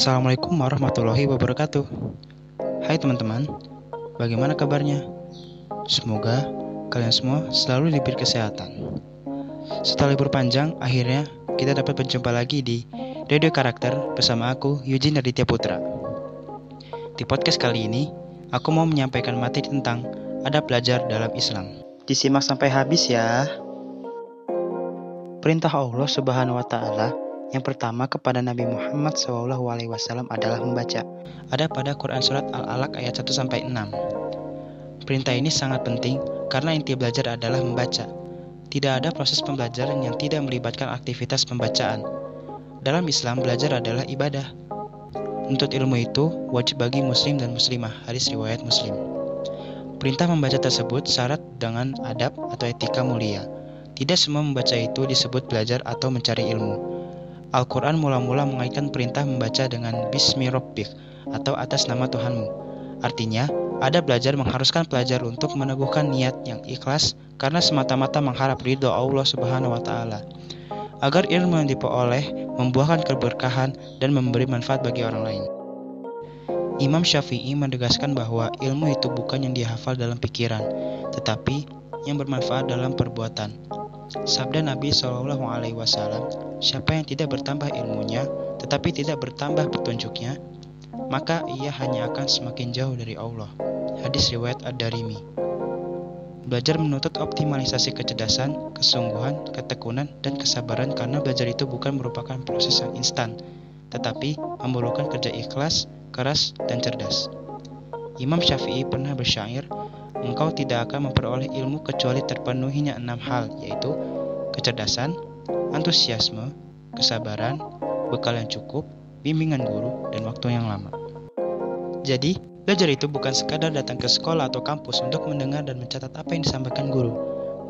Assalamualaikum warahmatullahi wabarakatuh. Hai teman-teman, bagaimana kabarnya? Semoga kalian semua selalu diberi kesehatan. Setelah libur panjang, akhirnya kita dapat berjumpa lagi di Radio Karakter bersama aku, Eugene Aditya Putra. Di podcast kali ini, aku mau menyampaikan materi tentang adab belajar dalam Islam. Disimak sampai habis ya. Perintah Allah Subhanahu wa taala yang pertama kepada Nabi Muhammad SAW adalah membaca. Ada pada Quran Surat Al-Alaq ayat 1 sampai 6. Perintah ini sangat penting karena inti belajar adalah membaca. Tidak ada proses pembelajaran yang tidak melibatkan aktivitas pembacaan. Dalam Islam, belajar adalah ibadah. Untuk ilmu itu wajib bagi muslim dan muslimah, hadis riwayat muslim. Perintah membaca tersebut syarat dengan adab atau etika mulia. Tidak semua membaca itu disebut belajar atau mencari ilmu. Al-Quran mula-mula mengaitkan perintah membaca dengan Bismi Rabbik atau atas nama Tuhanmu. Artinya, ada belajar mengharuskan pelajar untuk meneguhkan niat yang ikhlas karena semata-mata mengharap ridho Allah Subhanahu wa taala. Agar ilmu yang diperoleh membuahkan keberkahan dan memberi manfaat bagi orang lain. Imam Syafi'i menegaskan bahwa ilmu itu bukan yang dihafal dalam pikiran, tetapi yang bermanfaat dalam perbuatan. Sabda Nabi Shallallahu Alaihi Wasallam, siapa yang tidak bertambah ilmunya, tetapi tidak bertambah petunjuknya, maka ia hanya akan semakin jauh dari Allah. Hadis riwayat Ad-Darimi. Belajar menuntut optimalisasi kecerdasan, kesungguhan, ketekunan, dan kesabaran karena belajar itu bukan merupakan proses yang instan, tetapi memerlukan kerja ikhlas, keras, dan cerdas. Imam Syafi'i pernah bersyair, engkau tidak akan memperoleh ilmu kecuali terpenuhinya enam hal, yaitu kecerdasan, antusiasme, kesabaran, bekal yang cukup, bimbingan guru, dan waktu yang lama. Jadi, belajar itu bukan sekadar datang ke sekolah atau kampus untuk mendengar dan mencatat apa yang disampaikan guru,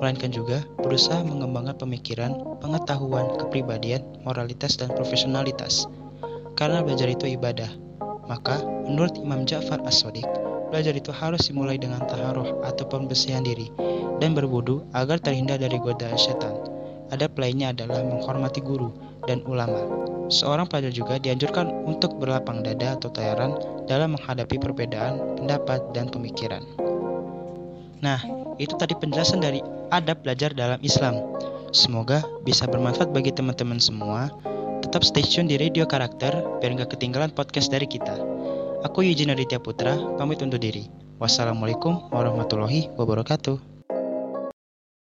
melainkan juga berusaha mengembangkan pemikiran, pengetahuan, kepribadian, moralitas, dan profesionalitas. Karena belajar itu ibadah, maka menurut Imam Ja'far As-Sadiq, Belajar itu harus dimulai dengan taharoh atau pembersihan diri dan berwudu agar terhindar dari godaan setan. Adab lainnya adalah menghormati guru dan ulama. Seorang pelajar juga dianjurkan untuk berlapang dada atau toleran dalam menghadapi perbedaan pendapat dan pemikiran. Nah, itu tadi penjelasan dari adab belajar dalam Islam. Semoga bisa bermanfaat bagi teman-teman semua. Tetap stay tune di Radio Karakter biar nggak ketinggalan podcast dari kita. Aku Yujin Aditya Putra, pamit undur diri. Wassalamualaikum warahmatullahi wabarakatuh.